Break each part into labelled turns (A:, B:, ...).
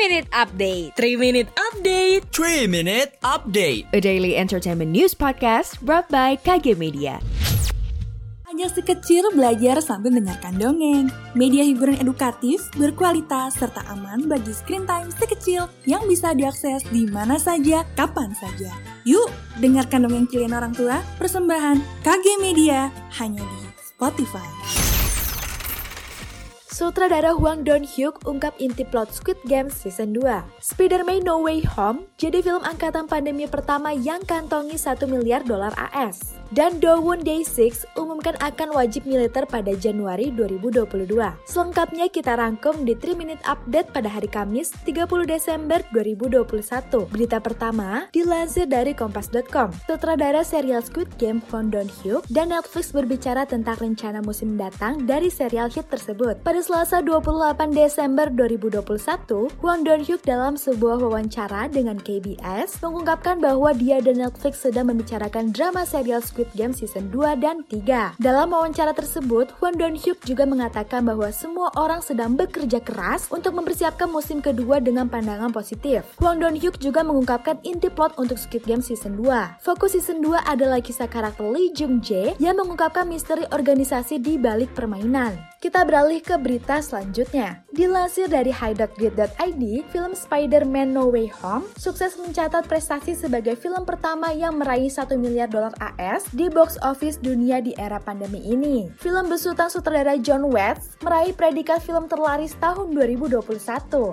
A: Minute Update
B: 3 Minute Update
C: 3 Minute Update
A: A daily entertainment news podcast brought by KG Media
D: Ajak si kecil belajar sambil mendengarkan dongeng. Media hiburan edukatif, berkualitas, serta aman bagi screen time si kecil yang bisa diakses di mana saja, kapan saja. Yuk, dengarkan dongeng kalian orang tua, persembahan KG Media, hanya di Spotify.
E: Sutradara Hwang Don-hyuk ungkap inti plot Squid Game Season 2. Spider-Man No Way Home jadi film angkatan pandemi pertama yang kantongi 1 miliar dolar AS. Dan Dowon Day 6 umumkan akan wajib militer pada Januari 2022. Selengkapnya kita rangkum di 3 Minute Update pada hari Kamis 30 Desember 2021. Berita pertama dilansir dari Kompas.com. Sutradara serial Squid Game Hwang Don-hyuk dan Netflix berbicara tentang rencana musim datang dari serial hit tersebut. Pada Selasa 28 Desember 2021, Hwang Don-hyuk dalam sebuah wawancara dengan KBS mengungkapkan bahwa dia dan Netflix sedang membicarakan drama serial Squid Squid Game Season 2 dan 3. Dalam wawancara tersebut, Hwang Don-hyuk juga mengatakan bahwa semua orang sedang bekerja keras untuk mempersiapkan musim kedua dengan pandangan positif. Hwang Don-hyuk juga mengungkapkan inti plot untuk Squid Game Season 2. Fokus Season 2 adalah kisah karakter Lee Jung Jae yang mengungkapkan misteri organisasi di balik permainan. Kita beralih ke berita selanjutnya. Dilansir dari high.grid.id, film Spider-Man No Way Home sukses mencatat prestasi sebagai film pertama yang meraih 1 miliar dolar AS di box office dunia di era pandemi ini. Film besutan sutradara John Watts meraih predikat film terlaris tahun 2021.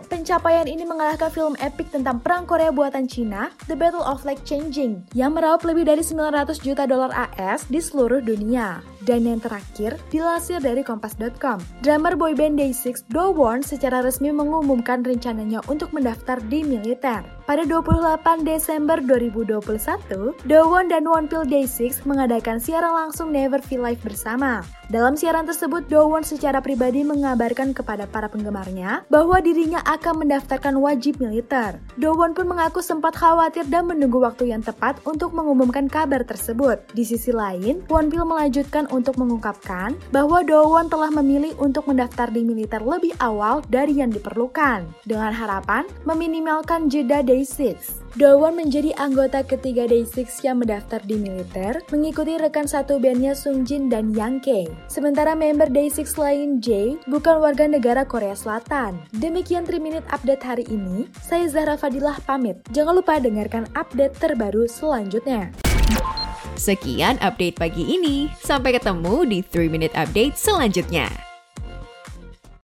E: Pencapaian ini mengalahkan film epik tentang perang Korea buatan Cina, The Battle of Lake Changing, yang meraup lebih dari 900 juta dolar AS di seluruh dunia. Dan yang terakhir, dilansir dari Kompas.com, drummer boyband Day6 Do Won secara resmi mengumumkan rencananya untuk mendaftar di militer. Pada 28 Desember 2021, Do Won dan One Pill Day6 mengadakan siaran langsung Never Feel Life bersama. Dalam siaran tersebut, Do Won secara pribadi mengabarkan kepada para penggemarnya bahwa dirinya akan mendaftarkan wajib militer. Do Won pun mengaku sempat khawatir dan menunggu waktu yang tepat untuk mengumumkan kabar tersebut. Di sisi lain, One Pill melanjutkan untuk mengungkapkan bahwa Dowon telah memilih untuk mendaftar di militer lebih awal dari yang diperlukan, dengan harapan meminimalkan jeda Day6. Dowon menjadi anggota ketiga Day6 yang mendaftar di militer, mengikuti rekan satu bandnya Sung Jin dan Yang K. Sementara member Day6 lain J bukan warga negara Korea Selatan. Demikian 3 Minute Update hari ini, saya Zahra Fadilah pamit. Jangan lupa dengarkan update terbaru selanjutnya.
A: Sekian update pagi ini. Sampai ketemu di 3 Minute Update selanjutnya.